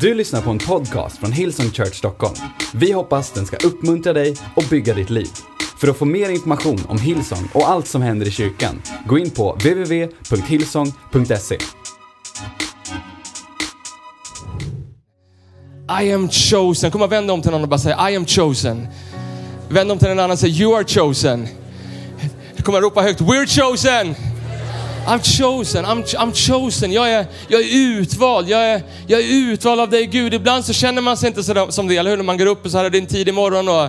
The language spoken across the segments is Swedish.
Du lyssnar på en podcast från Hillsong Church Stockholm. Vi hoppas den ska uppmuntra dig och bygga ditt liv. För att få mer information om Hillsong och allt som händer i kyrkan, gå in på www.hillsong.se. I am chosen. Kom och vänd om till någon och bara säga I am chosen. Vänd om till en annan och säg You are chosen. Kom och ropa högt We're chosen. I'm chosen, I'm, I'm chosen. Jag är, jag är utvald. Jag är, jag är utvald av dig Gud. Ibland så känner man sig inte så som det, eller hur? När man går upp och så här är det en tidig morgon och,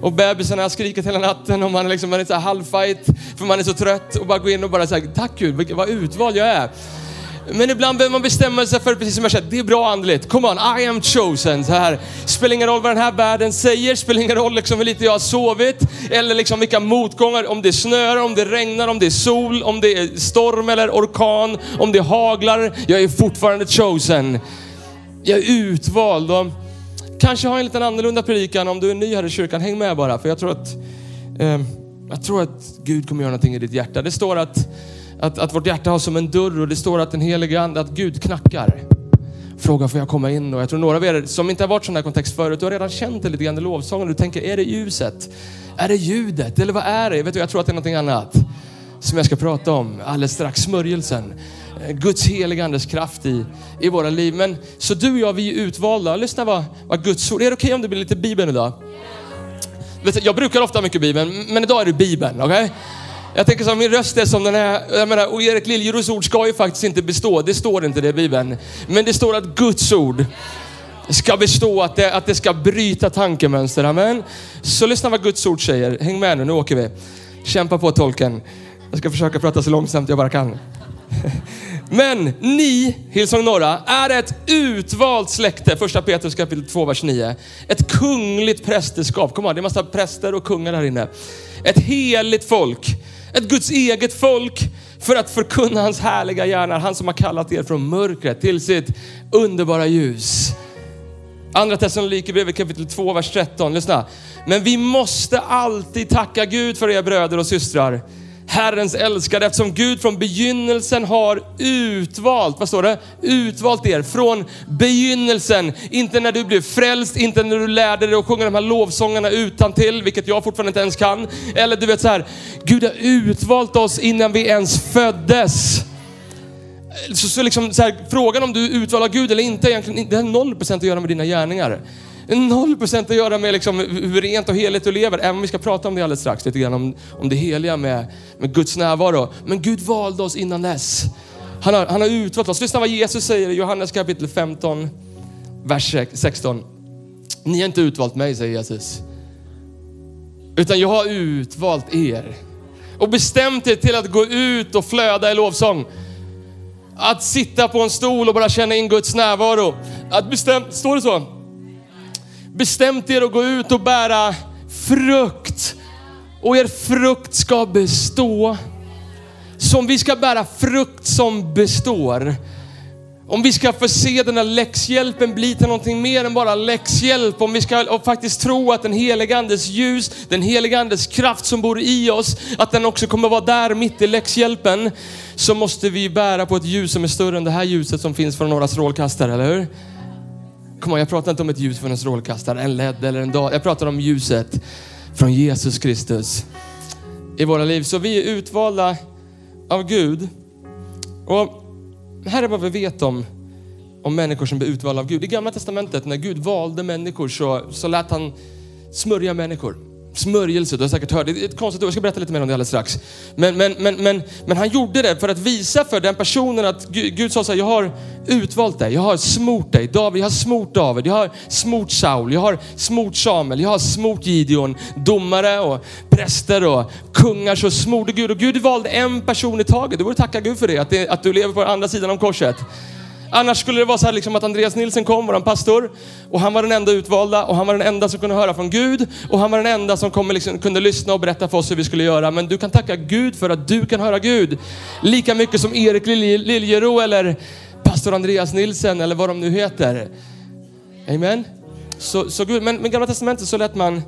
och bebisen har skrikit hela natten och man är liksom man är så här halvfight för man är så trött och bara går in och bara säger tack Gud, vad utvald jag är. Men ibland behöver man bestämma sig för, precis som jag sagt, det är bra andligt. Come on, I am chosen. Så här. Spelar ingen roll vad den här världen säger, spelar ingen roll liksom hur lite jag har sovit, eller liksom vilka motgångar, om det snöar, om det regnar, om det är sol, om det är storm eller orkan, om det haglar. Jag är fortfarande chosen. Jag är utvald. Och kanske har jag en liten annorlunda predikan om du är ny här i kyrkan. Häng med bara, för jag tror att, eh, jag tror att Gud kommer göra någonting i ditt hjärta. Det står att att, att vårt hjärta har som en dörr och det står att den helige ande, att Gud knackar. Frågar får jag komma in? Och jag tror några av er som inte har varit i sån här kontext förut, du har redan känt det lite grann i lovsången. Du tänker, är det ljuset? Är det ljudet? Eller vad är det? Vet du, jag tror att det är någonting annat som jag ska prata om alldeles strax. Smörjelsen. Guds heliga andes kraft i, i våra liv. Men så du och jag, vi är utvalda. Lyssna vad, vad Guds ord, är det okej okay om det blir lite Bibeln idag? Vet, jag brukar ofta ha mycket Bibeln, men idag är det Bibeln, okej? Okay? Jag tänker så här, min röst är som den här, jag menar, och Erik Liljeros ord ska ju faktiskt inte bestå. Det står inte det i Bibeln. Men det står att Guds ord ska bestå, att det, att det ska bryta tankemönster. Amen. Så lyssna vad Guds ord säger. Häng med nu, nu åker vi. Kämpa på tolken. Jag ska försöka prata så långsamt jag bara kan. Men ni, Hillsong Norra, är ett utvalt släkte. Första Petrus kapitel 2, vers 9. Ett kungligt prästerskap. Kom on, det är massa präster och kungar här inne. Ett heligt folk ett Guds eget folk för att förkunna hans härliga gärningar. Han som har kallat er från mörkret till sitt underbara ljus. Andra Thessalonikerbrevet kapitel 2, vers 13. Lyssna. Men vi måste alltid tacka Gud för er bröder och systrar Herrens älskade eftersom Gud från begynnelsen har utvalt, vad står det? Utvalt er från begynnelsen. Inte när du blev frälst, inte när du lärde dig att sjunga de här lovsångerna utan till, vilket jag fortfarande inte ens kan. Eller du vet så här, Gud har utvalt oss innan vi ens föddes. Så, så liksom så här, frågan om du är utvald av Gud eller inte, egentligen, det har noll procent att göra med dina gärningar. Noll procent att göra med liksom hur rent och heligt du lever, även om vi ska prata om det alldeles strax, lite grann om, om det heliga med, med Guds närvaro. Men Gud valde oss innan dess. Han har, han har utvalt oss. Lyssna vad Jesus säger i Johannes kapitel 15, vers 16. Ni har inte utvalt mig, säger Jesus. Utan jag har utvalt er och bestämt er till att gå ut och flöda i lovsång. Att sitta på en stol och bara känna in Guds närvaro. Att bestämt, står det så? Bestämt er att gå ut och bära frukt. Och er frukt ska bestå. Så om vi ska bära frukt som består, om vi ska få se den här läxhjälpen bli till någonting mer än bara läxhjälp, om vi ska faktiskt tro att den helige andes ljus, den helige andes kraft som bor i oss, att den också kommer vara där mitt i läxhjälpen, så måste vi bära på ett ljus som är större än det här ljuset som finns från några strålkastare, eller hur? Kom on, jag pratar inte om ett ljus från en strålkastare, en LED eller en dag. Jag pratar om ljuset från Jesus Kristus i våra liv. Så vi är utvalda av Gud. Och här är vad vi vet om, om människor som blir utvalda av Gud. I gamla testamentet när Gud valde människor så, så lät han smörja människor. Smörjelse, du har säkert hört det. är ett konstigt ord, jag ska berätta lite mer om det alldeles strax. Men, men, men, men, men han gjorde det för att visa för den personen att Gud, Gud sa så här, jag har utvalt dig, jag har smort dig. David, jag har smort David, jag har smort Saul, jag har smort Samuel, jag har smort Gideon. Domare och präster och kungar så smorde Gud. Och Gud valde en person i taget. Du borde tacka Gud för det, att, det, att du lever på andra sidan om korset. Annars skulle det vara så här liksom att Andreas Nilsen kom, vår pastor, och han var den enda utvalda och han var den enda som kunde höra från Gud och han var den enda som kom liksom, kunde lyssna och berätta för oss hur vi skulle göra. Men du kan tacka Gud för att du kan höra Gud. Lika mycket som Erik Liljero eller pastor Andreas Nilsen eller vad de nu heter. Amen. Så, så Gud, men med gamla testamentet så lät man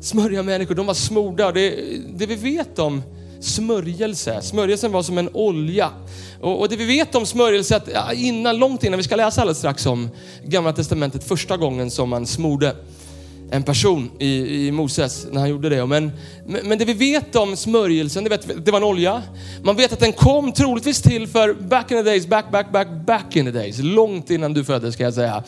smörja människor, de var smorda. Det, det vi vet om smörjelse. Smörjelsen var som en olja. Och, och det vi vet om smörjelse, att innan, långt innan, vi ska läsa alldeles strax om Gamla Testamentet, första gången som man smorde en person i, i Moses när han gjorde det. Men, men, men det vi vet om smörjelsen, det, vet, det var en olja. Man vet att den kom troligtvis till för back in the days, back, back, back, back in the days. Långt innan du föddes ska jag säga.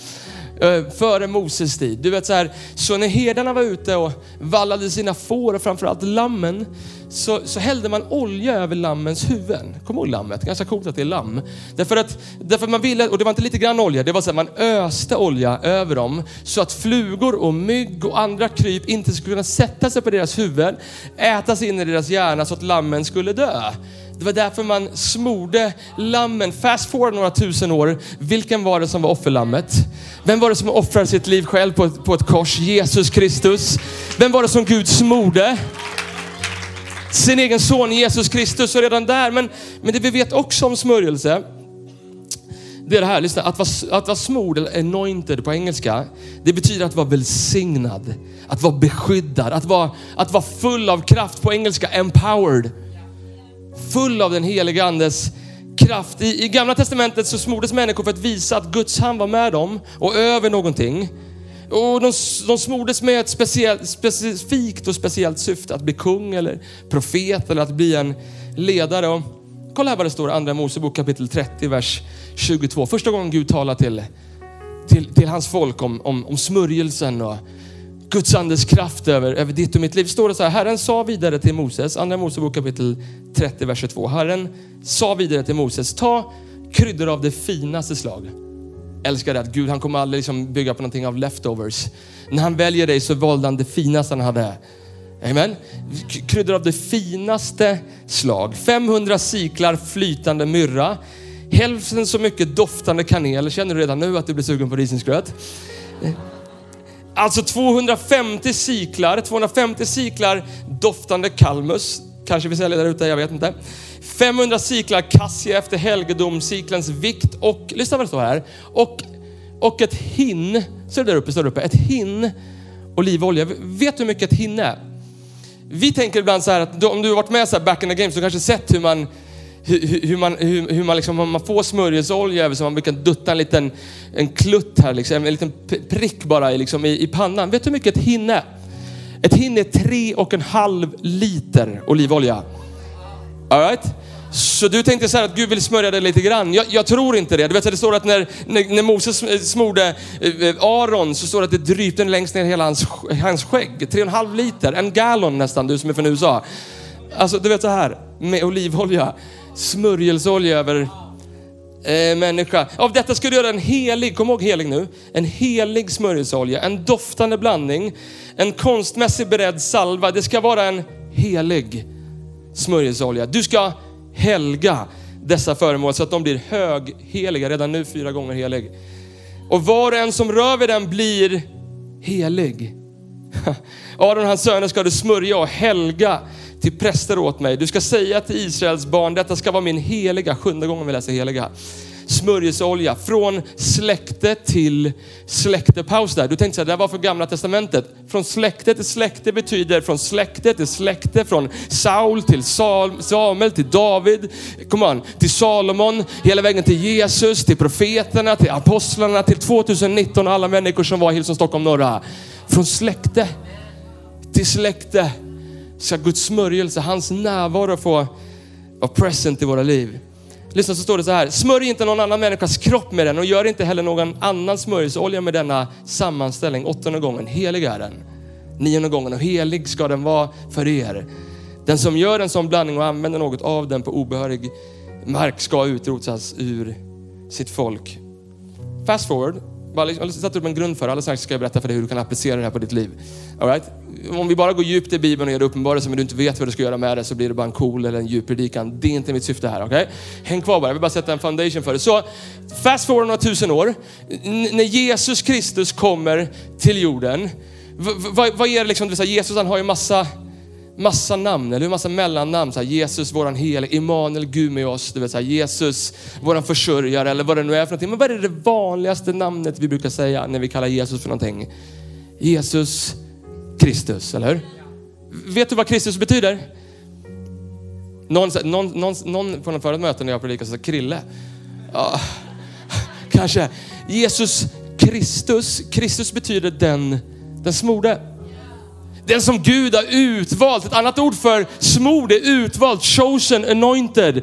Eh, före Moses tid. Du vet så här, så när herdarna var ute och vallade sina får och framförallt lammen, så, så hällde man olja över lammens huvuden. Kom ihåg lammet? Ganska coolt att det är lamm. Därför att, därför man ville, och det var inte lite grann olja, det var så att man öste olja över dem så att flugor och mygg och andra kryp inte skulle kunna sätta sig på deras huvuden, äta sig in i deras hjärna så att lammen skulle dö. Det var därför man smorde lammen. Fast forward några tusen år. Vilken var det som var offerlammet? Vem var det som offrade sitt liv själv på ett, på ett kors? Jesus Kristus. Vem var det som Gud smorde? Sin egen son Jesus Kristus. Och redan där, men, men det vi vet också om smörjelse, det är det här, lyssna, att vara, att vara smord eller anointed på engelska, det betyder att vara välsignad, att vara beskyddad, att vara, att vara full av kraft på engelska, empowered full av den helige andes kraft. I, I gamla testamentet så smordes människor för att visa att Guds hand var med dem och över någonting. Och de, de smordes med ett speciellt, specifikt och speciellt syfte, att bli kung eller profet eller att bli en ledare. Och kolla här vad det står i Andra Mosebok kapitel 30, vers 22. Första gången Gud talar till, till, till hans folk om, om, om smörjelsen och Guds andes kraft över, över ditt och mitt liv. Står det så här, Herren sa vidare till Moses, andra Mosebok kapitel 30, vers 22. Herren sa vidare till Moses, ta kryddor av det finaste slag. Älskar det att Gud, han kommer aldrig liksom bygga på någonting av leftovers. När han väljer dig så valde han det finaste han hade. Amen. Kryddor av det finaste slag. 500 siklar flytande myrra. Hälften så mycket doftande kanel. Känner du redan nu att du blir sugen på risensgröt? Alltså 250 siklar, 250 siklar doftande kalmus. Kanske vi säljer där ute, jag vet inte. 500 siklar kassia efter helgedom, siklens vikt och, lyssna vad det står här, och, och ett hinn, ser du där uppe, står uppe, ett hinn olivolja. Vet du hur mycket ett hinn är? Vi tänker ibland så här att om du har varit med så back in the game så kanske sett hur man hur, hur, man, hur, hur man, liksom, man får smörjelseolja över så man brukar dutta en liten en klutt här, liksom, en liten prick bara liksom, i, i pannan. Vet du hur mycket ett hinne är? Ett hinne är tre och en halv liter olivolja. All right? Så du tänkte så här att Gud vill smörja dig lite grann. Jag, jag tror inte det. Du vet, det står att när, när, när Moses smorde eh, Aron så står det att det drypte längst ner hela hans, hans skägg. Tre och en halv liter, en gallon nästan, du som är från USA. Alltså du vet så här, med olivolja smörjelseolja över eh, människa. Av detta ska du göra en helig, kom ihåg helig nu, en helig smörjelseolja, en doftande blandning, en konstmässigt beredd salva. Det ska vara en helig smörjelseolja. Du ska helga dessa föremål så att de blir högheliga, redan nu fyra gånger helig. Och var och en som rör vid den blir helig. Aron och hans söner ska du smörja och helga till präster åt mig. Du ska säga till Israels barn, detta ska vara min heliga, sjunde gången vi läser heliga, smörjelseolja från släkte till släkte. Paus där. Du tänkte så här, det här var för gamla testamentet. Från släkte till släkte betyder från släkte till släkte, från Saul till Samuel till David, come on, till Salomon, hela vägen till Jesus, till profeterna, till apostlarna, till 2019 alla människor som var i Hillsong Stockholm norra. Från släkte till släkte ska Guds smörjelse, hans närvaro få vara present i våra liv. Lyssna så står det så här, smörj inte någon annan människas kropp med den och gör inte heller någon annan smörjelseolja med denna sammanställning. Åttonde gången, helig är den. Nionde gången, och helig ska den vara för er. Den som gör en sån blandning och använder något av den på obehörig mark ska utrotas ur sitt folk. Fast forward, Liksom, jag har satt upp en grund för det. Alldeles strax ska jag berätta för dig hur du kan applicera det här på ditt liv. All right? Om vi bara går djupt i Bibeln och gör det uppenbarelse men du inte vet vad du ska göra med det så blir det bara en cool eller en djup predikan. Det är inte mitt syfte här. Okay? Häng kvar bara, jag vill bara sätta en foundation för det. Så fast forward några tusen år. när Jesus Kristus kommer till jorden. Vad är det liksom, Jesus han har ju massa massa namn, eller hur? Massa mellannamn. Så här, Jesus, våran helige, Immanuel, Gud med oss. Du vet, så här, Jesus, våran försörjare eller vad det nu är för någonting. Men vad är det vanligaste namnet vi brukar säga när vi kallar Jesus för någonting? Jesus Kristus, eller hur? Vet du vad Kristus betyder? Någon, någon, någon, någon på något förra möte när jag predikade sa Krille. Ja, kanske. Jesus Kristus, Kristus betyder den, den smorde. Den som Gud har utvalt. Ett annat ord för smord är utvald, chosen, anointed.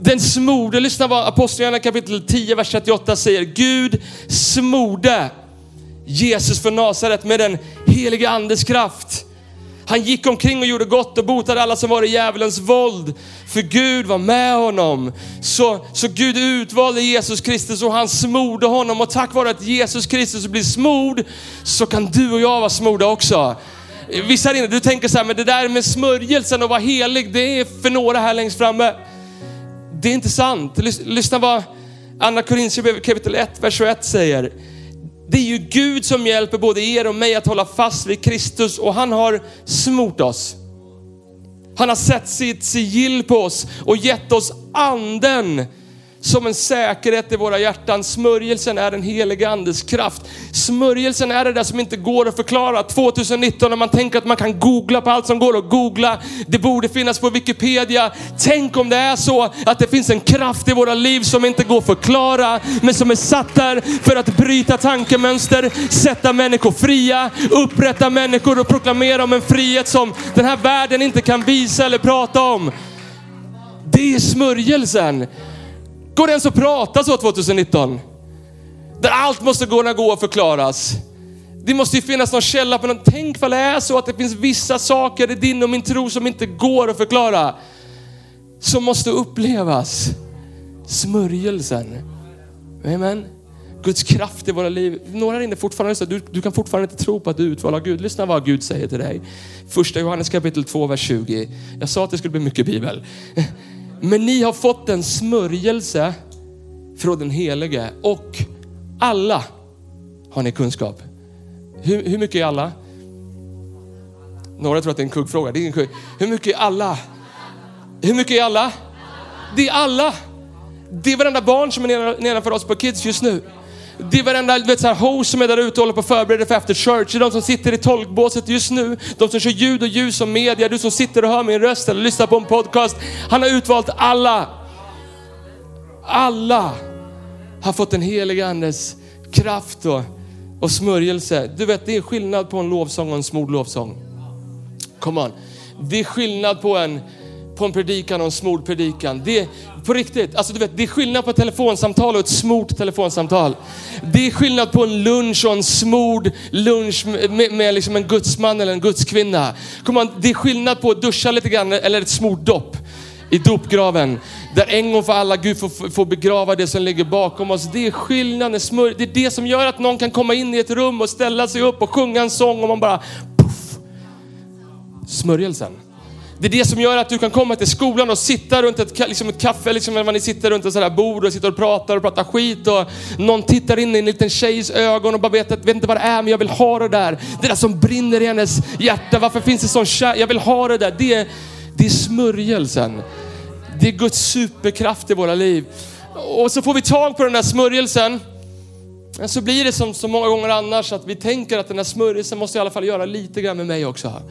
Den smorde, lyssna vad Apostlagärningarna kapitel 10, vers 38 säger. Gud smorde Jesus från Nasaret med den heliga andes kraft. Han gick omkring och gjorde gott och botade alla som var i djävulens våld. För Gud var med honom. Så, så Gud utvalde Jesus Kristus och han smorde honom. Och tack vare att Jesus Kristus blir smord så kan du och jag vara smorda också. Vissa här inne, du tänker så här, men det där med smörjelsen och vara helig, det är för några här längst framme. Det är inte sant. Lyssna vad Anna Korinthierbrevet kapitel 1, vers 21 säger. Det är ju Gud som hjälper både er och mig att hålla fast vid Kristus och han har smort oss. Han har sett sitt sigill på oss och gett oss anden som en säkerhet i våra hjärtan. Smörjelsen är den helige andes kraft. Smörjelsen är det där som inte går att förklara. 2019 när man tänker att man kan googla på allt som går att googla. Det borde finnas på Wikipedia. Tänk om det är så att det finns en kraft i våra liv som inte går att förklara, men som är satt där för att bryta tankemönster, sätta människor fria, upprätta människor och proklamera om en frihet som den här världen inte kan visa eller prata om. Det är smörjelsen. Går det ens att prata så 2019? Där allt måste kunna gå och förklaras. Det måste ju finnas någon källa på någon. Tänk vad det är så att det finns vissa saker i din och min tro som inte går att förklara. Som måste upplevas. Smörjelsen. Amen. Guds kraft i våra liv. Några här inne fortfarande, så du, du kan fortfarande inte tro på att du är utvald av Gud. Lyssna vad Gud säger till dig. Första Johannes kapitel 2, vers 20. Jag sa att det skulle bli mycket bibel. Men ni har fått en smörjelse från den Helige och alla har ni kunskap. Hur, hur mycket är alla? Några tror att det är en kuggfråga. Det är ingen kugg. Hur mycket är alla? Hur mycket är alla? Det är alla. Det är varenda barn som är nedanför oss på Kids just nu. Det är varenda vet, så här, host som är där ute och håller på och förbereder för after church. Det är de som sitter i tolkbåset just nu. De som kör ljud och ljus och media. Du som sitter och hör min röst eller lyssnar på en podcast. Han har utvalt alla. Alla har fått den helige andes kraft och, och smörjelse. Du vet, det är skillnad på en lovsång och en smord lovsång. Come on. Det är skillnad på en på en predikan och en smord predikan. Det är på riktigt, alltså du vet, det är skillnad på ett telefonsamtal och ett smort telefonsamtal. Det är skillnad på en lunch och en smord lunch med, med liksom en gudsman eller en gudskvinna. Kom det är skillnad på att duscha lite grann eller ett smort dopp i dopgraven. Där en gång för alla Gud får, får begrava det som ligger bakom oss. Det är skillnaden, det är det som gör att någon kan komma in i ett rum och ställa sig upp och sjunga en sång och man bara poff. Smörjelsen. Det är det som gör att du kan komma till skolan och sitta runt ett, liksom ett kaffe, liksom när ni sitter runt ett sådär bord och sitter och pratar och pratar skit och någon tittar in i en liten tjejs ögon och bara vet att, vet inte vad det är men jag vill ha det där. Det där som brinner i hennes hjärta. Varför finns det sån kärlek? Jag vill ha det där. Det är, det är smörjelsen. Det är Guds superkraft i våra liv. Och så får vi tag på den där smörjelsen. Men så blir det som så många gånger annars att vi tänker att den här smörjelsen måste i alla fall göra lite grann med mig också.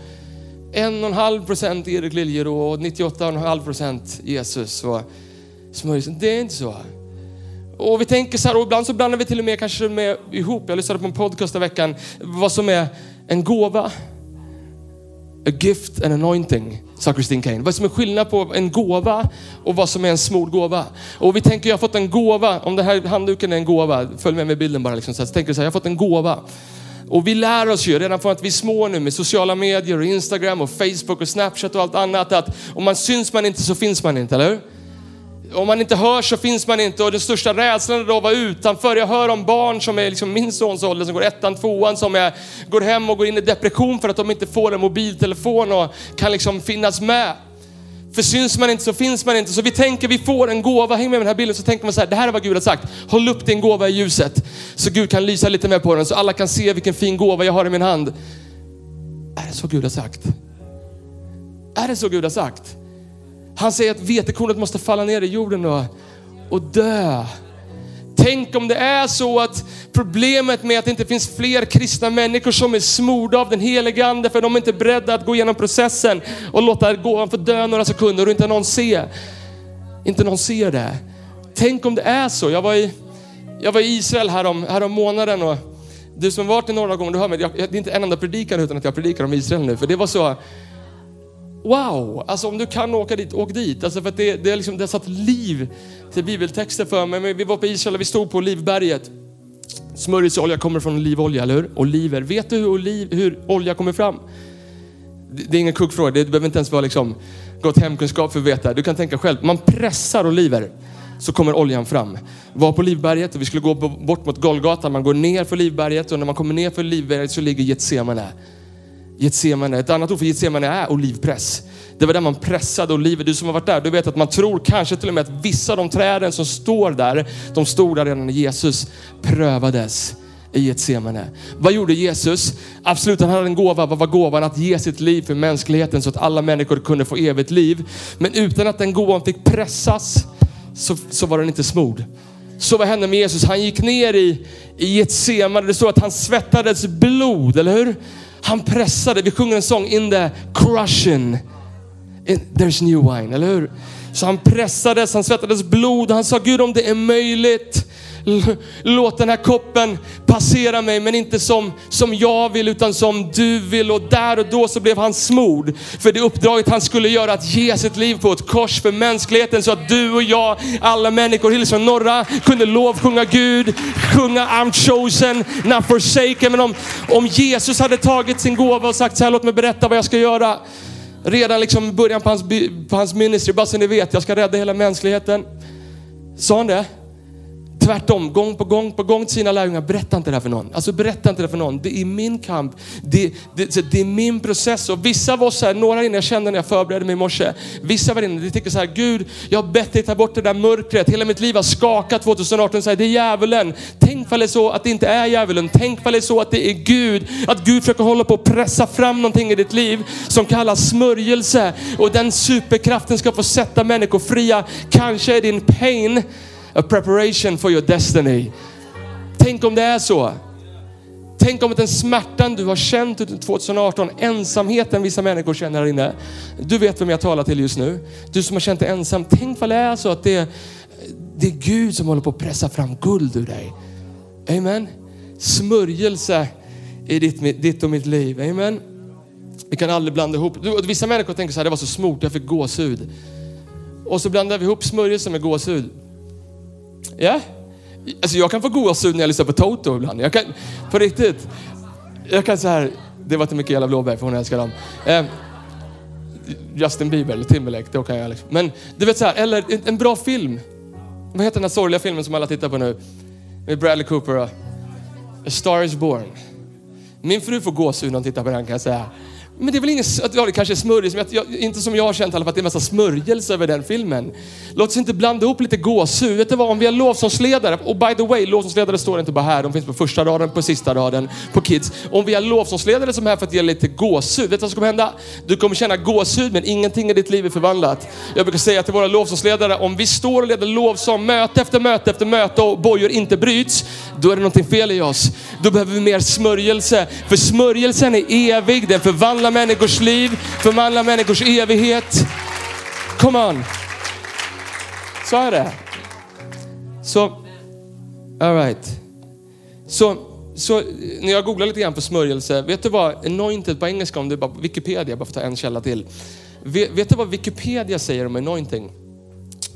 En och en halv procent Erik Liljero och 98,5 procent Jesus och smörjelsen. Det är inte så. Och vi tänker så här, och ibland så blandar vi till och med kanske med ihop. Jag lyssnade på en podcast i veckan, vad som är en gåva. A gift and anointing, sa Christine Kane. Vad som är skillnad på en gåva och vad som är en smord gåva. Och vi tänker, jag har fått en gåva, om den här handduken är en gåva, följ med mig bilden bara. Liksom, så, så tänker du så här, jag har fått en gåva. Och vi lär oss ju redan från att vi är små nu med sociala medier och Instagram och Facebook och Snapchat och allt annat att om man syns man inte så finns man inte, eller hur? Om man inte hörs så finns man inte och den största rädslan är då att vara utanför. Jag hör om barn som är liksom min sons ålder som går ettan, tvåan som är, går hem och går in i depression för att de inte får en mobiltelefon och kan liksom finnas med. För syns man inte så finns man inte. Så vi tänker vi får en gåva, häng med den här bilden, så tänker man så här, det här är vad Gud har sagt. Håll upp din gåva i ljuset så Gud kan lysa lite mer på den så alla kan se vilken fin gåva jag har i min hand. Är det så Gud har sagt? Är det så Gud har sagt? Han säger att vetekornet måste falla ner i jorden och, och dö. Tänk om det är så att Problemet med att det inte finns fler kristna människor som är smorda av den helige ande för de är inte beredda att gå igenom processen och låta gåvan få dö några sekunder och inte någon se. Inte någon ser det. Tänk om det är så. Jag var i, jag var i Israel härom, härom månaden och du som varit i några gånger, du hör mig, jag, det är inte en enda predikan utan att jag predikar om Israel nu. För det var så, wow, alltså om du kan åka dit, åk dit. Alltså för att det, det, är liksom, det har satt liv till bibeltexter för mig. Vi var på Israel och vi stod på Olivberget. Smörjelseolja kommer från olivolja, eller hur? Oliver. Vet du hur, oliv, hur olja kommer fram? Det, det är ingen kuggfråga, du behöver inte ens vara liksom, gått hemkunskap för att veta. Du kan tänka själv, man pressar oliver så kommer oljan fram. Var på Livberget och vi skulle gå bort mot Golgata. Man går ner för Livberget och när man kommer ner för Livberget så ligger Getsemane. Getsemane, ett annat ord för Getsemane är olivpress. Det var där man pressade oliver. Du som har varit där, du vet att man tror kanske till och med att vissa av de träden som står där, de stod där redan när Jesus prövades i Getsemane. Vad gjorde Jesus? Absolut, han hade en gåva. Vad var gåvan? Att ge sitt liv för mänskligheten så att alla människor kunde få evigt liv. Men utan att den gåvan fick pressas så, så var den inte smord. Så vad hände med Jesus? Han gick ner i, i Getsemane. Det står att han svettades blod, eller hur? Han pressade, vi sjunger en sång, in the crushing. There's new wine, eller hur? Så han pressades, han svettades blod. Han sa Gud om det är möjligt Låt den här koppen passera mig, men inte som, som jag vill, utan som du vill. Och där och då så blev han smord för det uppdraget han skulle göra, att ge sitt liv på ett kors för mänskligheten, så att du och jag, alla människor, Hillsong Norra, kunde lovsjunga Gud, sjunga I'm chosen, not forsaken. Men om, om Jesus hade tagit sin gåva och sagt så här, låt mig berätta vad jag ska göra. Redan liksom i början på hans, på hans ministry, bara så ni vet, jag ska rädda hela mänskligheten. Sa han det? Tvärtom, gång på gång på gång till sina lärjungar, berätta inte det här för någon. Alltså berätta inte det för någon. Det är min kamp. Det, det, det är min process. Och vissa av oss här, några inne jag kände när jag förberedde mig i morse. Vissa var inne, de tycker så här, Gud, jag har bett dig ta bort det där mörkret. Hela mitt liv har skakat 2018. Så här, det är djävulen. Tänk ifall det är så att det inte är djävulen. Tänk ifall det är så att det är Gud. Att Gud försöker hålla på att pressa fram någonting i ditt liv som kallas smörjelse. Och den superkraften ska få sätta människor fria. Kanske är din pain a preparation for your destiny. Tänk om det är så. Tänk om den smärtan du har känt 2018, ensamheten vissa människor känner här inne. Du vet vem jag talar till just nu. Du som har känt dig ensam. Tänk vad det är så att det, det är Gud som håller på att pressa fram guld ur dig. Amen. Smörjelse i ditt, ditt och mitt liv. Amen. Vi kan aldrig blanda ihop. Vissa människor tänker så här, det var så smort, jag fick gåshud. Och så blandar vi ihop smörjelse med gåshud. Ja? Alltså jag kan få gåshud när jag lyssnar på Toto ibland. Jag kan, på riktigt. Jag kan så här, det var till Mikaela Blåberg för hon älskar dem. Eh, Justin Bieber eller Timberlake, då kan jag liksom. Men du vet så här, eller en, en, bra film. Vad heter den här sorgliga filmen som alla tittar på nu? Med Bradley Cooper och A Star Is Born. Min fru får gåshud när hon tittar på den kan jag säga. Men det är väl ingen, ja det kanske är smörjelse, men jag, inte som jag har känt i alla fall, att det är en massa smörjelse över den filmen. Låt oss inte blanda ihop lite gåshud. Vet du vad, om vi har lovsångsledare, och by the way, lovsångsledare står inte bara här, de finns på första raden, på sista raden, på Kids. Om vi har lovsångsledare som är här för att ge lite gåshud, vet du vad som kommer hända? Du kommer känna gåshud, men ingenting i ditt liv är förvandlat. Jag brukar säga till våra lovsångsledare, om vi står och leder lovsång möte efter möte efter möte och bojor inte bryts, då är det någonting fel i oss. Då behöver vi mer smörjelse, för smörjelsen är evig, den förvandlar människors liv, förvandla människors evighet. Come on. Så är det. Så, alright. Så, så när jag googlar lite grann på smörjelse, vet du vad anointed på engelska, om du bara Wikipedia, bara för att ta en källa till. Vet, vet du vad Wikipedia säger om anointing?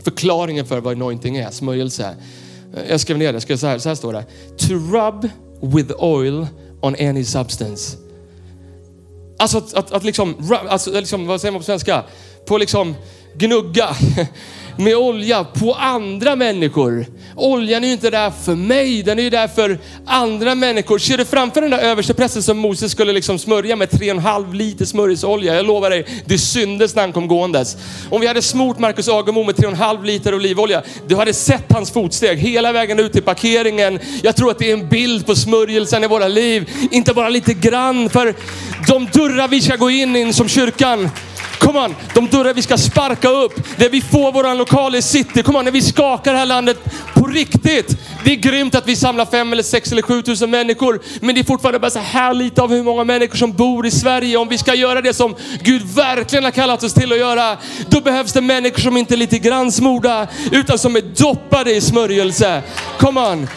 Förklaringen för vad anointing är, smörjelse. Jag skrev ner det, jag skrev så, här, så här står det. To rub with oil on any substance. Alltså att, att, att liksom, alltså, liksom, vad säger man på svenska? På liksom gnugga med olja på andra människor. Oljan är ju inte där för mig, den är ju där för andra människor. Ser du framför den där översteprästen som Moses skulle liksom smörja med 3,5 liter smörjelseolja? Jag lovar dig, det syndes när han kom gåendes. Om vi hade smort Marcus Agemo med 3,5 liter olivolja, du hade sett hans fotsteg hela vägen ut till parkeringen. Jag tror att det är en bild på smörjelsen i våra liv. Inte bara lite grann, för de dörrar vi ska gå in i som kyrkan, Kom on, de dörrar vi ska sparka upp, där vi får våran lokal i city. Kom on, när vi skakar det här landet på riktigt. Det är grymt att vi samlar fem eller sex eller sju tusen människor. Men det är fortfarande bara så här lite av hur många människor som bor i Sverige. Om vi ska göra det som Gud verkligen har kallat oss till att göra, då behövs det människor som inte är lite grann smorda, utan som är doppade i smörjelse. Come on.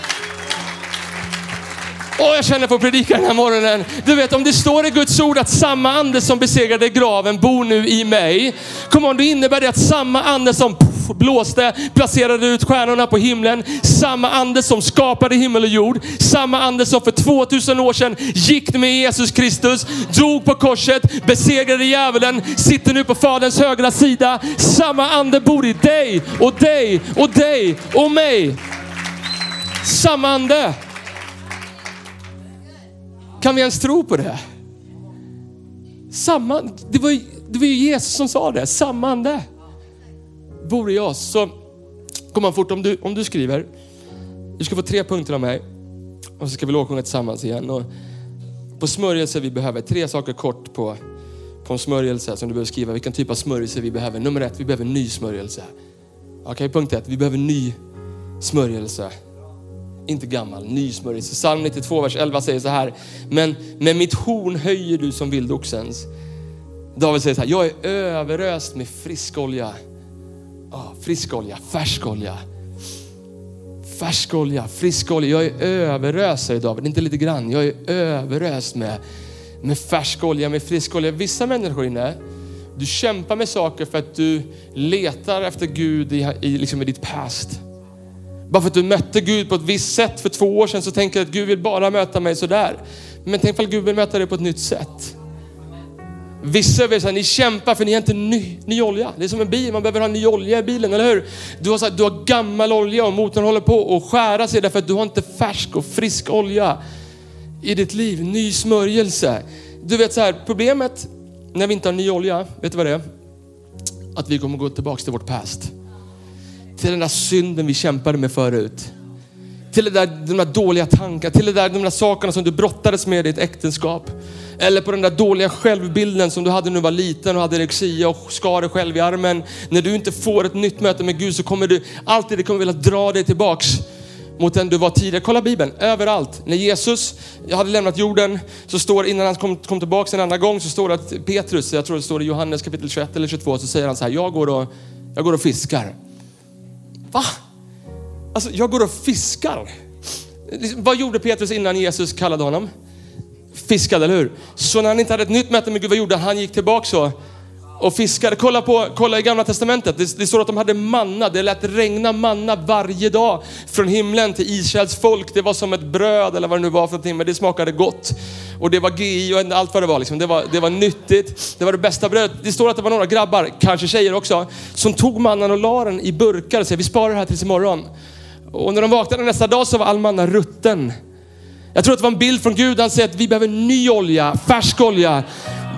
Åh, jag känner för att predika den här morgonen. Du vet, om det står i Guds ord att samma ande som besegrade graven bor nu i mig. Kom on, då innebär det att samma ande som puff, blåste, placerade ut stjärnorna på himlen. Samma ande som skapade himmel och jord. Samma ande som för 2000 år sedan gick med Jesus Kristus, dog på korset, besegrade djävulen, sitter nu på Faderns högra sida. Samma ande bor i dig och dig och dig och mig. Samma ande. Kan vi ens tro på det? Samma, det, var, det var ju Jesus som sa det, samma ande bor i oss. Så kom man fort om du, om du skriver. Du ska få tre punkter av mig och så ska vi lovsjunga tillsammans igen. Och på smörjelse vi behöver, tre saker kort på, på en smörjelse som du behöver skriva. Vilken typ av smörjelse vi behöver. Nummer ett, vi behöver ny smörjelse. Okej, okay, punkt ett, vi behöver ny smörjelse inte gammal, ny. Psalm 92, vers 11 säger så här. Men med mitt horn höjer du som vildoxens. David säger så här, jag är överöst med frisk olja. Oh, frisk olja, färsk olja. Färsk olja, frisk olja. Jag är överöst, säger David. Inte lite grann. Jag är överöst med, med färsk olja, med frisk olja. Vissa människor inne, du kämpar med saker för att du letar efter Gud i, i, liksom i ditt past. Bara för att du mötte Gud på ett visst sätt för två år sedan så tänker du att Gud vill bara möta mig sådär. Men tänk ifall Gud vill möta dig på ett nytt sätt. Vissa av er, ni kämpar för ni har inte ny, ny olja. Det är som en bil, man behöver ha ny olja i bilen, eller hur? Du har, du har gammal olja och motorn håller på att skära sig därför att du har inte färsk och frisk olja i ditt liv. Ny smörjelse. Du vet så här, problemet när vi inte har ny olja, vet du vad det är? Att vi kommer gå tillbaka till vårt past till den där synden vi kämpade med förut. Till det där, de där dåliga tankarna, till det där, de där sakerna som du brottades med i ditt äktenskap. Eller på den där dåliga självbilden som du hade när du var liten och hade erexia och skar dig själv i armen. När du inte får ett nytt möte med Gud så kommer du alltid det kommer vilja dra dig tillbaks mot den du var tidigare. Kolla Bibeln, överallt. När Jesus hade lämnat jorden så står innan han kom, kom tillbaks en andra gång så står det att Petrus, jag tror det står i Johannes kapitel 21 eller 22, så säger han så här, jag går och, jag går och fiskar. Va? Alltså, jag går och fiskar. Liksom, vad gjorde Petrus innan Jesus kallade honom? Fiskade, eller hur? Så när han inte hade ett nytt möte med Gud, vad gjorde han? Han gick tillbaka så och fiskade. Kolla, på, kolla i gamla testamentet. Det, det står att de hade manna. Det lät regna manna varje dag från himlen till Israels folk. Det var som ett bröd eller vad det nu var för någonting, men det smakade gott. Och det var GI och allt vad det var. Liksom. Det, var det var nyttigt. Det var det bästa brödet. Det står att det var några grabbar, kanske tjejer också, som tog mannan och la den i burkar och sa vi sparar det här tills imorgon. Och när de vaknade nästa dag så var all manna rutten. Jag tror att det var en bild från Gud. Han säger att vi behöver ny olja, färsk olja.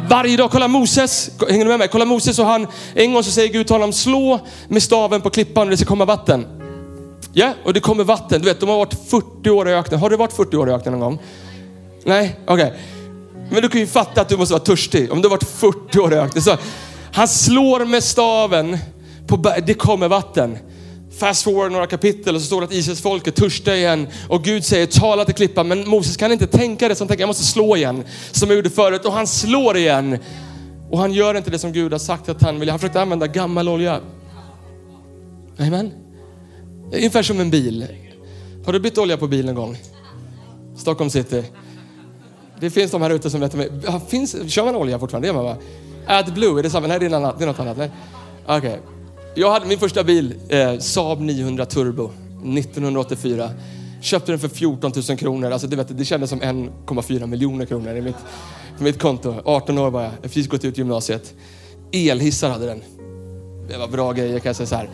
Varje dag, kolla Moses, hänger du med mig? Kolla Moses och han, en gång så säger Gud till honom, slå med staven på klippan och det ska komma vatten. Ja, yeah, och det kommer vatten. Du vet, de har varit 40 år i öknen. Har du varit 40 år i öknen någon gång? Nej, okej. Okay. Men du kan ju fatta att du måste vara törstig om du har varit 40 år i öknen. Så han slår med staven, på det kommer vatten. Fast forward några kapitel och så står det att Israels folk är törstiga igen och Gud säger tala till klippan. Men Moses kan inte tänka det, så han tänker jag måste slå igen som jag gjorde förut och han slår igen. Och han gör inte det som Gud har sagt att han vill. Han försökte använda gammal olja. Amen. Ungefär som en bil. Har du bytt olja på bilen någon gång? Stockholm city. Det finns de här ute som vet. Finns, kör man olja fortfarande? Det gör man va? AdBlue, är det samma? Nej, det är, annat, det är något annat. Okej. Okay. Jag hade min första bil, eh, Saab 900 Turbo, 1984. Köpte den för 14 000 kronor. Alltså, det, vet, det kändes som 1,4 miljoner kronor i mitt, på mitt konto. 18 år var jag, jag precis gått ut gymnasiet. Elhissar hade den. Det var bra grejer kan jag säga så här.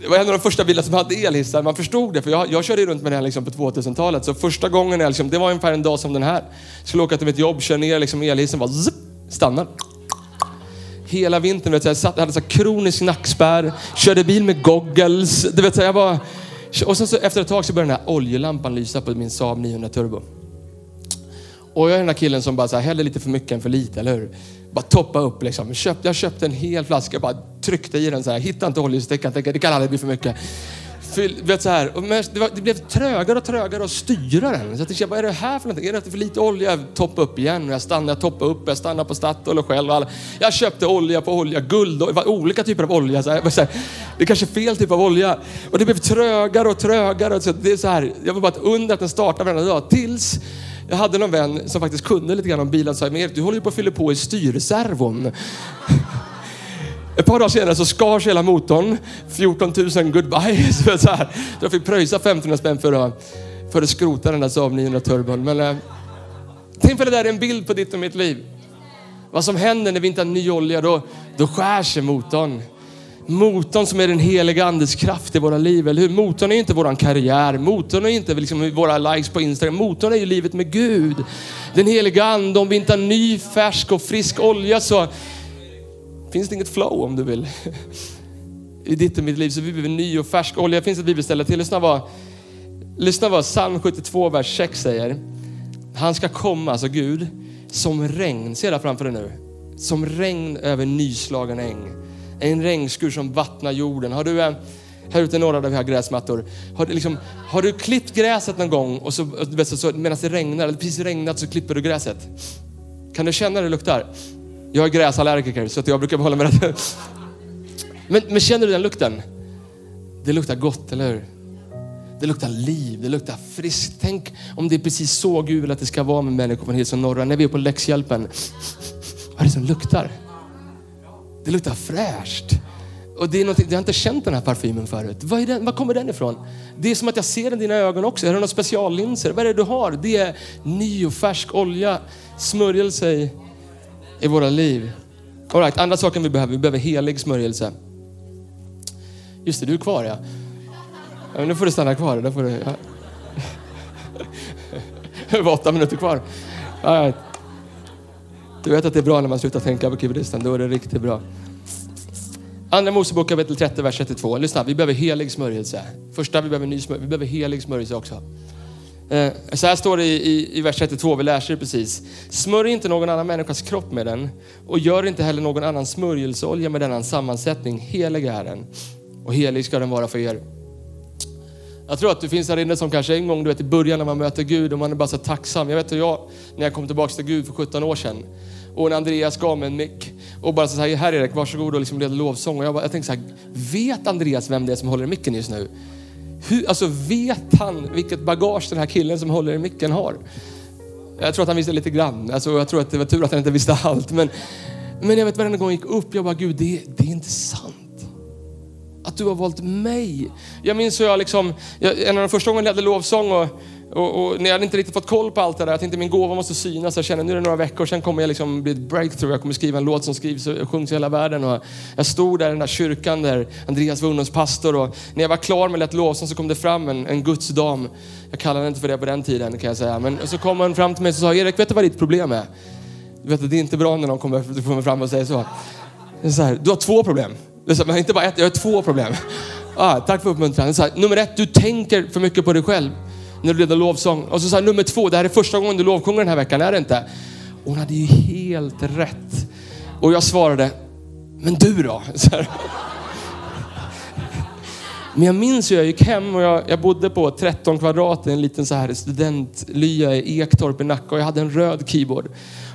Det var en av de första bilarna som hade elhissar. Man förstod det, för jag, jag körde runt med den liksom på 2000-talet. Så första gången, jag liksom, det var ungefär en dag som den här. Skulle åka till mitt jobb, kör ner liksom elhissen, bara zip, stannar hela vintern. Vet, jag satt, hade så kronisk nackspärr, körde bil med goggles. Du vet, jag var, och sen så, efter ett tag så började den här oljelampan lysa på min Saab 900 Turbo. Och jag är den där killen som bara så här, häller lite för mycket än för lite, eller hur? Bara toppa upp liksom. Köpt, jag köpte en hel flaska, bara tryckte i den så här. Hittade inte oljestickan, tänkte det kan aldrig bli för mycket. Fyll, vet så här, det, var, det blev trögare och trögare att styra den. Så jag tänkte, vad är det här för någonting? Är det för lite olja? Toppa upp igen. Jag stannade, jag toppade upp, jag stannade på Statoil och själv. Alla. Jag köpte olja på olja, guld, och, olika typer av olja. Så här, så här, det är kanske fel typ av olja. Och det blev trögare och trögare. Så det är så här, jag var bara ett under att den startade varenda dag. Tills jag hade någon vän som faktiskt kunde lite grann om bilar och sa, men du håller ju på att fylla på i styrservon. Ett par dagar senare så skars hela motorn. 14 000 goodbye. Så, så, här. så jag fick pröjsa 1500 spänn för att, för att skrota den där Saab 900 turbon. Men äh, tänk på det där är en bild på ditt och mitt liv. Vad som händer när vi inte har ny olja, då, då skär sig motorn. Motorn som är den heliga andes kraft i våra liv, eller hur? Motorn är inte våran karriär, motorn är inte liksom våra likes på Instagram, motorn är ju livet med Gud. Den heliga ande, om vi inte har ny, färsk och frisk olja så finns det inget flow om du vill. I ditt och mitt liv så vi behöver ny och färsk olja. Det finns ett bibelställe till. Lyssna vad, lyssna vad psalm 72, vers 6 säger. Han ska komma, alltså Gud, som regn. Se där framför dig nu. Som regn över nyslagen äng. En regnskur som vattnar jorden. Har du, eh, här ute i norra där vi har gräsmattor. Har du, liksom, har du klippt gräset någon gång och så, så, så medan det regnar, eller precis regnat så klipper du gräset? Kan du känna hur det luktar? Jag är gräsallergiker så att jag brukar hålla mig rätt. Men, men känner du den lukten? Det luktar gott, eller hur? Det luktar liv, det luktar friskt. Tänk om det är precis så Gud vill att det ska vara med människor från Hillsong Norra. När vi är på läxhjälpen. Vad är det som luktar? Det luktar fräscht. Och det är jag har inte känt den här parfymen förut. Var, är den, var kommer den ifrån? Det är som att jag ser den i dina ögon också. Är det några speciallinser? Vad är det du har? Det är ny och färsk olja, smörjelse i i våra liv. All right, andra saken vi behöver, vi behöver helig smörjelse. Just det, du är kvar ja. ja nu får du stanna kvar. Där får du, ja. Det var åtta minuter kvar. All right. Du vet att det är bra när man slutar tänka på keyboardisten, då är det riktigt bra. Andra Mosebok kapitel 30, vers 32. Lyssna, vi behöver helig smörjelse. Första, vi behöver ny smörjelse. Vi behöver helig smörjelse också. Eh, så här står det i, i, i vers 32, vi läser det precis. Smörj inte någon annan människas kropp med den och gör inte heller någon annan smörjelseolja med denna sammansättning. Helig är den och helig ska den vara för er. Jag tror att det finns här inne som kanske en gång du vet, i början när man möter Gud och man är bara så tacksam. Jag vet hur jag, när jag kom tillbaka till Gud för 17 år sedan och när Andreas gav mig en mick och bara så här, här Erik, varsågod och liksom led lovsång. Och jag, bara, jag tänkte så här, vet Andreas vem det är som håller i micken just nu? Hur, alltså vet han vilket bagage den här killen som håller i micken har? Jag tror att han visste lite grann. Alltså, jag tror att det var tur att han inte visste allt. Men, men jag vet varenda gång jag gick upp, jag bara, Gud, det, det är inte sant. Att du har valt mig. Jag minns hur jag liksom, jag, en av de första gångerna jag hade lovsång och och, och, när jag inte riktigt fått koll på allt det där, jag tänkte min gåva måste synas. Jag kände nu är det några veckor, sen kommer jag liksom bli ett breakthrough. Jag kommer skriva en låt som skrivs och sjungs i hela världen. Och jag stod där i den där kyrkan där Andreas var ungdomspastor och när jag var klar med lätt lovsång så kom det fram en, en gudsdam. Jag kallade henne inte för det på den tiden kan jag säga. Men så kom hon fram till mig och sa, Erik vet du vad ditt problem är? Du vet, det är inte bra när någon kommer, kommer fram och säger så. så här, du har två problem. Det är så, men inte bara ett, jag har två problem. Ah, tack för uppmuntran. Så här, nummer ett, du tänker för mycket på dig själv när du leder lovsång. Och så sa nummer två, det här är första gången du lovsjunger den här veckan, är det inte? Och hon hade ju helt rätt. Och jag svarade, men du då? Men jag minns hur jag gick hem och jag, jag, bodde på 13 kvadrat i en liten så här studentlya i Ektorp i Nacka och jag hade en röd keyboard.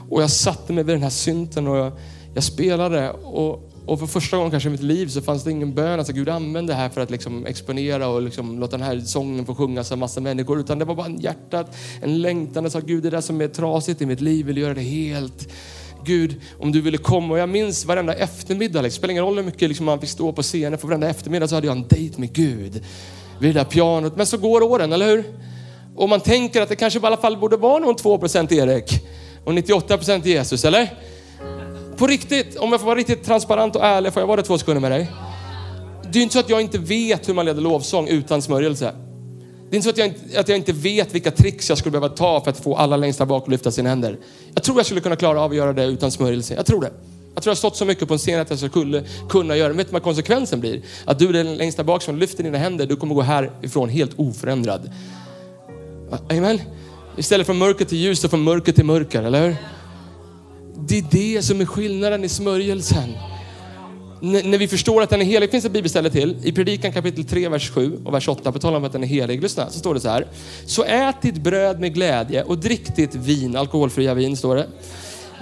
Och jag satte mig vid den här synten och jag, jag spelade och och för första gången kanske i mitt liv så fanns det ingen bön. Alltså Gud använde det här för att liksom exponera och liksom låta den här sången få sjungas av massa människor. Utan det var bara en hjärtat, en längtan. Jag sa Gud det där som är trasigt i mitt liv vill göra det helt. Gud, om du ville komma. Och jag minns varenda eftermiddag, liksom. spelar ingen roll hur mycket liksom, man fick stå på scenen. För varenda eftermiddag så hade jag en dejt med Gud. Vid det där pianot. Men så går åren, eller hur? Och man tänker att det kanske i alla fall borde vara någon 2% Erik och 98% Jesus, eller? På riktigt, om jag får vara riktigt transparent och ärlig, får jag vara det två sekunder med dig? Det är inte så att jag inte vet hur man leder lovsång utan smörjelse. Det är inte så att jag, inte, att jag inte vet vilka tricks jag skulle behöva ta för att få alla längst där bak att lyfta sina händer. Jag tror jag skulle kunna klara av att göra det utan smörjelse. Jag tror det. Jag tror jag har stått så mycket på en scen att jag skulle kunna göra det. Vet du vad konsekvensen blir? Att du är den längst där bak som lyfter dina händer. Du kommer gå härifrån helt oförändrad. Amen. Istället från mörker till ljus och från mörker till mörker, eller hur? Det är det som är skillnaden i smörjelsen. N- när vi förstår att den är helig, finns ett bibelställe till. I predikan kapitel 3, vers 7 och vers 8, på tal om att den är helig. Lyssna, så står det så här. Så ät ditt bröd med glädje och drick ditt vin, alkoholfria vin står det,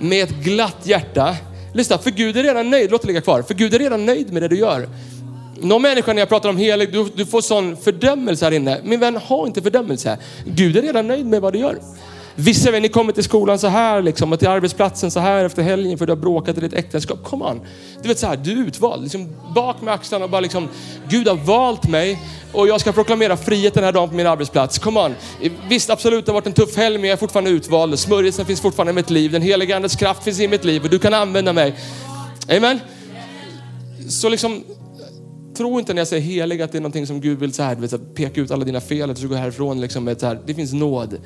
med ett glatt hjärta. Lyssna, för Gud är redan nöjd, låt det ligga kvar. För Gud är redan nöjd med det du gör. Någon människa när jag pratar om helig, du, du får sån fördömelse här inne. Min vän, ha inte fördömelse. Gud är redan nöjd med vad du gör. Vissa av er, ni kommer till skolan så här liksom, och till arbetsplatsen så här efter helgen för du har bråkat i ditt äktenskap. Come on. Du vet så här, du är utvald. Liksom, bak med axlarna och bara liksom, Gud har valt mig och jag ska proklamera frihet den här dagen på min arbetsplats. Come on. Visst, absolut, det har varit en tuff helg, men jag är fortfarande utvald. Smörjelsen finns fortfarande i mitt liv. Den heliga Andes kraft finns i mitt liv och du kan använda mig. Amen. Så liksom, tro inte när jag säger helig att det är någonting som Gud vill så här, du vet, så här, peka ut alla dina fel, att du ska gå härifrån liksom med så här, det finns nåd.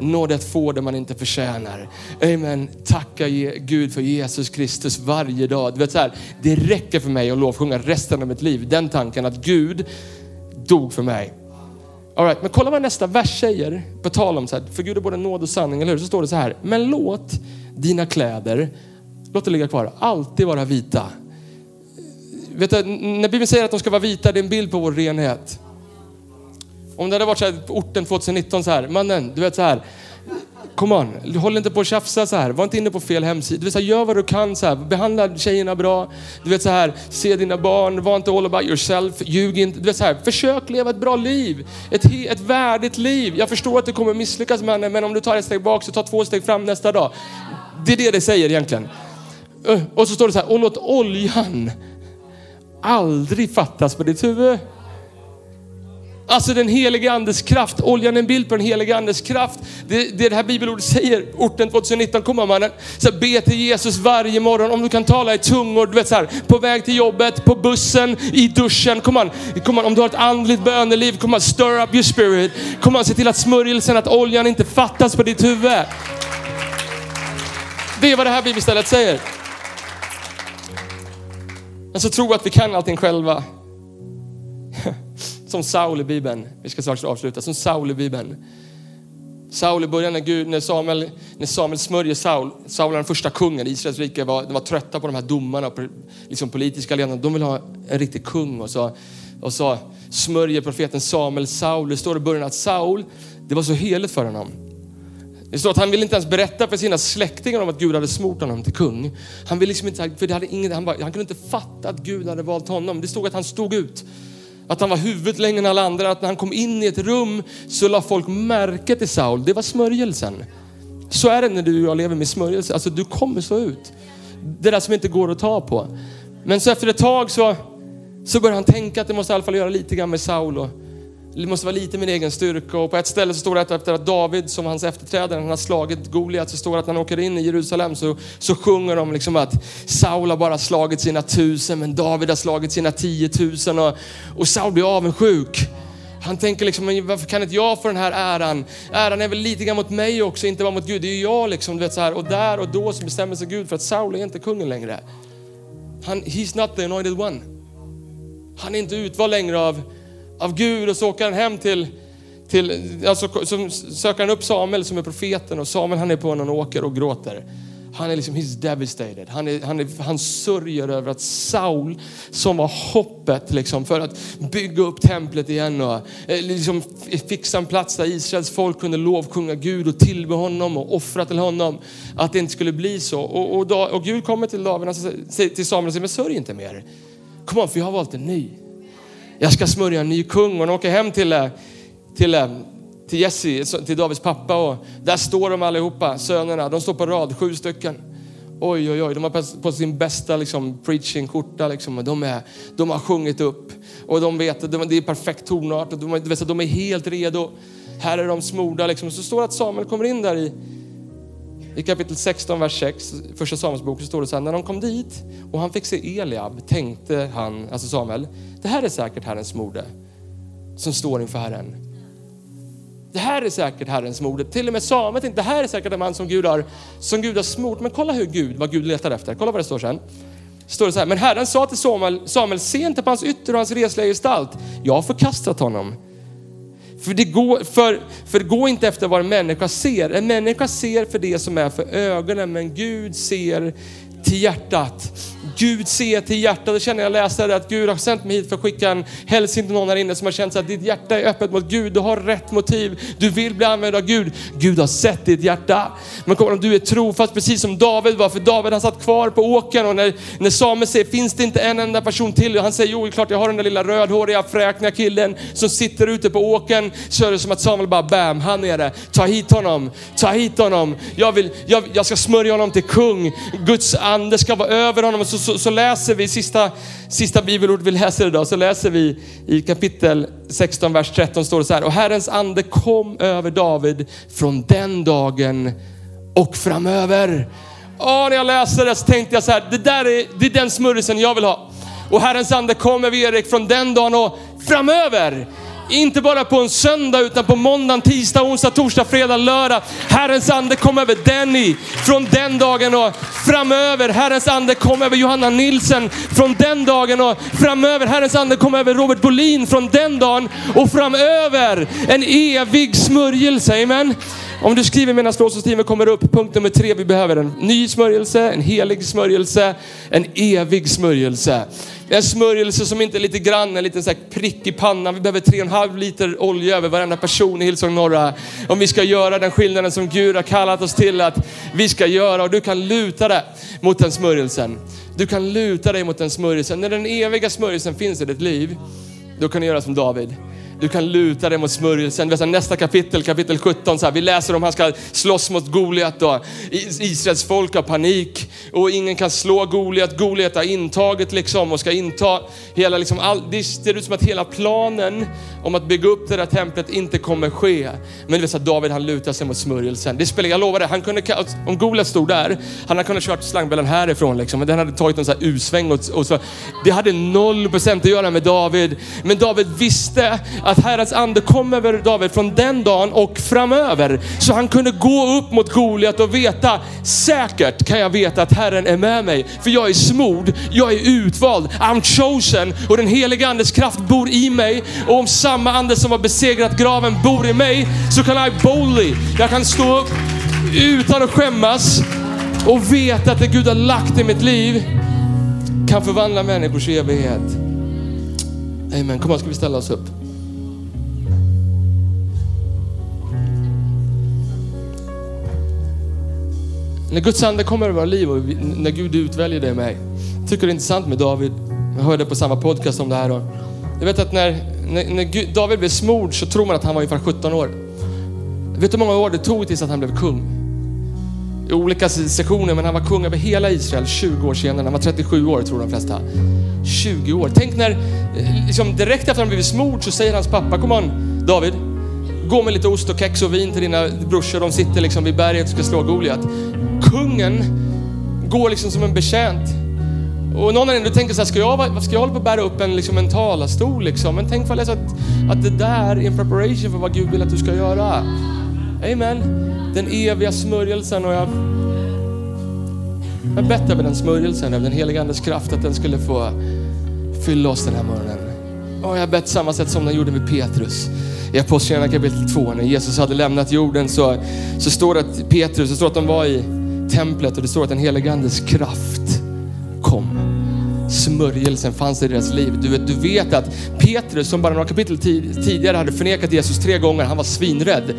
Nåd är att få det man inte förtjänar. Amen. Tacka Gud för Jesus Kristus varje dag. Du vet så här, det räcker för mig att lovsjunga resten av mitt liv. Den tanken att Gud dog för mig. All right, men kolla vad nästa vers säger. På tal om så här, för Gud är både nåd och sanning, eller hur? Så står det så här. Men låt dina kläder, låt det ligga kvar, alltid vara vita. Vet du, när Bibeln säger att de ska vara vita, det är en bild på vår renhet. Om det hade varit så här på orten 2019 så här, mannen, du vet så här. Come on, håll inte på att tjafsa så här. Var inte inne på fel hemsida. Du vet, så här, gör vad du kan. Så här. Behandla tjejerna bra. Du vet så här, se dina barn. Var inte all about yourself. Ljug inte. Du vet, så här, försök leva ett bra liv. Ett, ett värdigt liv. Jag förstår att du kommer misslyckas mannen, men om du tar ett steg bak så ta två steg fram nästa dag. Det är det det säger egentligen. Och så står det så här, och låt oljan aldrig fattas på ditt huvud. Alltså den helige andes kraft. Oljan är en bild på den helige andes kraft. Det, det det här bibelordet säger, orten 2019, kom mannen. Så här, be till Jesus varje morgon. Om du kan tala i tungor, du vet så här, på väg till jobbet, på bussen, i duschen. Kom on, kom on, om du har ett andligt böneliv, kom on, stir up your spirit. Kom on, se till att smörjelsen, att oljan inte fattas på ditt huvud. Det är vad det här bibelstället säger. Men så tro att vi kan allting själva. Som Saul i Bibeln. Vi ska strax avsluta. Som Saul i Bibeln. Saul i början när, Gud, när, Samuel, när Samuel smörjer Saul. Saul är den första kungen. Israels rike var, de var trötta på de här domarna, på liksom politiska ledarna. De vill ha en riktig kung. Och så, och så smörjer profeten Samuel Saul. Det står i början att Saul, det var så heligt för honom. Det står att han ville inte ens berätta för sina släktingar om att Gud hade smort honom till kung. Han ville liksom inte, för det hade ingen, han, bara, han kunde inte fatta att Gud hade valt honom. Det stod att han stod ut. Att han var huvudet längre än alla andra. Att när han kom in i ett rum så la folk märke till Saul. Det var smörjelsen. Så är det när du och jag lever med smörjelse. Alltså du kommer så ut. Det där som inte går att ta på. Men så efter ett tag så, så börjar han tänka att det måste i alla fall göra lite grann med Saul. Och, det måste vara lite min egen styrka. Och på ett ställe så står det att efter att David, som hans efterträdare, han har slagit Goliat, så står det att när han åker in i Jerusalem så, så sjunger de liksom att Saul har bara slagit sina tusen, men David har slagit sina tiotusen. Och, och Saul blir avundsjuk. Han tänker liksom, varför kan inte jag få den här äran? Äran är väl lite grann mot mig också, inte bara mot Gud. Det är ju jag liksom, du vet så här. Och där och då så bestämmer sig Gud för att Saul är inte kungen längre. Han, he's not the anointed one. Han är inte utvald längre av, av Gud och så åker han hem till, till alltså, så söker han upp Samuel som är profeten och Samuel han är på någon åker och gråter. Han är liksom, he's devastated. Han, är, han, är, han sörjer över att Saul, som var hoppet liksom, för att bygga upp templet igen och eh, liksom fixa en plats där Israels folk kunde lovsjunga Gud och tillbe honom och offra till honom. Att det inte skulle bli så. Och, och, och Gud kommer till David till Samuel och säger, men sörj inte mer. Kom on, för jag har valt en ny. Jag ska smörja en ny kung. Och de åker hem till, eh, till, eh, till Jesse, till Davids pappa och där står de allihopa, sönerna. De står på rad, sju stycken. Oj, oj, oj, de har på- sin bästa liksom, preaching-skjorta liksom, de, är, de har sjungit upp. Och de vet att de- det är perfekt tonart och de, de är helt redo. Här är de smorda liksom. Så står det att Samuel kommer in där i, i kapitel 16, vers 6, första Samuelsboken, så står det så här, när de kom dit och han fick se Eliab tänkte han, alltså Samuel, det här är säkert Herrens mode som står inför Herren. Det här är säkert Herrens mode. Till och med Samuel tänkte, det här är säkert en man som Gud har, som Gud har smort. Men kolla hur Gud, vad Gud letar efter. Kolla vad det står sen. Står det så här, men Herren sa till Samuel, Samuel, se inte på hans ytter och hans resliga gestalt. Jag har förkastat honom. För det, går, för, för gå inte efter vad en människa ser. En människa ser för det som är för ögonen, men Gud ser till hjärtat. Gud ser till hjärtat. Det känner jag läser att Gud har sänt mig hit för att skicka en hälsning till någon här inne som har känt att ditt hjärta är öppet mot Gud. Du har rätt motiv. Du vill bli använd av Gud. Gud har sett ditt hjärta. Men kommer om du är trofast precis som David var. För David han satt kvar på åkern och när, när Samuel säger finns det inte en enda person till? Och han säger jo, klart jag har den där lilla rödhåriga fräkniga killen som sitter ute på åkern. Så är det som att Samuel bara bam, han är det. Ta hit honom, ta hit honom. Jag, vill, jag, jag ska smörja honom till kung. Guds ande ska vara över honom. Så, så, så läser vi sista, sista bibelordet vi läser idag, så läser vi i kapitel 16, vers 13 står det så här. Och Herrens ande kom över David från den dagen och framöver. Åh, när jag läste det så tänkte jag så här, det där är, det är den smörjelsen jag vill ha. Och Herrens ande kom över Erik från den dagen och framöver. Inte bara på en söndag utan på måndag, tisdag, onsdag, torsdag, fredag, lördag. Herrens ande kom över Denny från den dagen och framöver. Herrens ande kom över Johanna Nilsen från den dagen och framöver. Herrens ande kom över Robert Bolin från den dagen och framöver. En evig smörjelse, amen. Om du skriver medan lovsångsteamet kommer upp, punkt nummer tre, vi behöver en ny smörjelse, en helig smörjelse, en evig smörjelse. En smörjelse som inte är lite grann, en liten så här prick i pannan. Vi behöver tre och en halv liter olja över varenda person i Hillsong Norra. Om vi ska göra den skillnaden som Gud har kallat oss till att vi ska göra. Och du kan luta dig mot den smörjelsen. Du kan luta dig mot den smörjelsen. När den eviga smörjelsen finns i ditt liv, då kan du göra som David. Du kan luta dig mot smörjelsen. Nästa kapitel, kapitel 17, så här, vi läser om han ska slåss mot Goliat. Israels folk har panik och ingen kan slå Goliat. Goliat har intagit liksom och ska inta hela, liksom, all, det ser ut som att hela planen om att bygga upp det där templet inte kommer ske. Men det så att David han lutar sig mot smörjelsen. Det spelar, jag lovar det, han kunde, om Goliat stod där, han hade kunnat kört slangbällen härifrån liksom, men den hade tagit en sån här U-sväng och, och så. Det hade noll procent att göra med David. Men David visste att Herrens ande kom över David från den dagen och framöver. Så han kunde gå upp mot Goliat och veta, säkert kan jag veta att Herren är med mig. För jag är smord, jag är utvald, I'm chosen och den heliga andes kraft bor i mig. Och om samma ande som har besegrat graven bor i mig så kan I boldly, jag kan stå upp utan att skämmas och veta att det Gud har lagt i mitt liv kan förvandla människors evighet. Amen. Kom on, ska vi ställa oss upp? När Guds ande kommer över våra liv och när Gud utväljer dig och mig. Jag tycker det är intressant med David. Jag hörde på samma podcast om det här. Jag vet att när, när, när Gud, David blev smord så tror man att han var ungefär 17 år. Vet du hur många år det tog tills att han blev kung? I olika sessioner, men han var kung över hela Israel 20 år senare. Han var 37 år tror de flesta. 20 år. Tänk när, eh, liksom direkt efter att han blivit smord så säger hans pappa, kom on David, gå med lite ost och kex och vin till dina brorsor. De sitter liksom vid berget och ska slå Goliat kungen går liksom som en betjänt. Och någon av er du tänker så här, ska jag, ska jag hålla på att bära upp en, liksom en talarstol liksom? Men tänk för att, att det där är en preparation för vad Gud vill att du ska göra. Amen. Den eviga smörjelsen och jag jag bett över den smörjelsen, över den heliga Andes kraft, att den skulle få fylla oss den här morgonen. Och jag har bett samma sätt som den gjorde med Petrus. I Apostlagärningarna kapitel 2, när Jesus hade lämnat jorden så, så står det att Petrus, det står att de var i templet och det står att den helige Andes kraft kom. Smörjelsen fanns i deras liv. Du vet, du vet att Petrus som bara några kapitel tidigare hade förnekat Jesus tre gånger, han var svinrädd.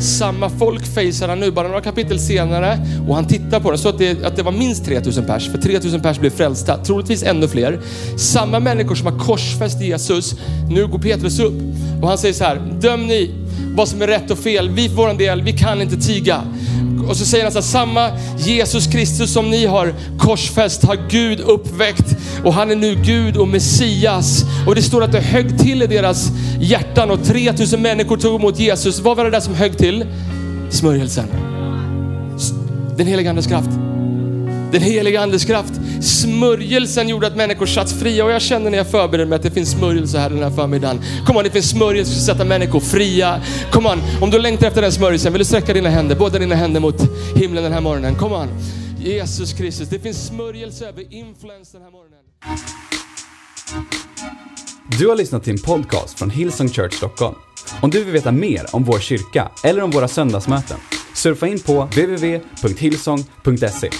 Samma folk facear han nu, bara några kapitel senare. Och han tittar på det, så att det, att det var minst 3000 pers, för 3000 pers blev frälsta, troligtvis ännu fler. Samma människor som har korsfäst Jesus, nu går Petrus upp och han säger så här, döm ni vad som är rätt och fel. Vi för vår del, vi kan inte tiga. Och så säger han så här, samma Jesus Kristus som ni har korsfäst har Gud uppväckt och han är nu Gud och Messias. Och det står att det högg till i deras hjärtan och 3000 människor tog emot Jesus. Vad var det där som högg till? Smörjelsen. Den heliga Andes kraft. Den heliga Andes kraft. Smörjelsen gjorde att människor satts fria och jag känner när jag förbereder mig att det finns smörjelse här den här förmiddagen. Kom on, det finns smörjelse som sätter sätta människor fria. Kom on, om du längtar efter den smörjelsen, vill du sträcka dina händer, båda dina händer mot himlen den här morgonen. Kom on. Jesus Kristus, det finns smörjelse över influens den här morgonen. Du har lyssnat till en podcast från Hillsong Church Stockholm. Om du vill veta mer om vår kyrka eller om våra söndagsmöten, surfa in på www.hillsong.se.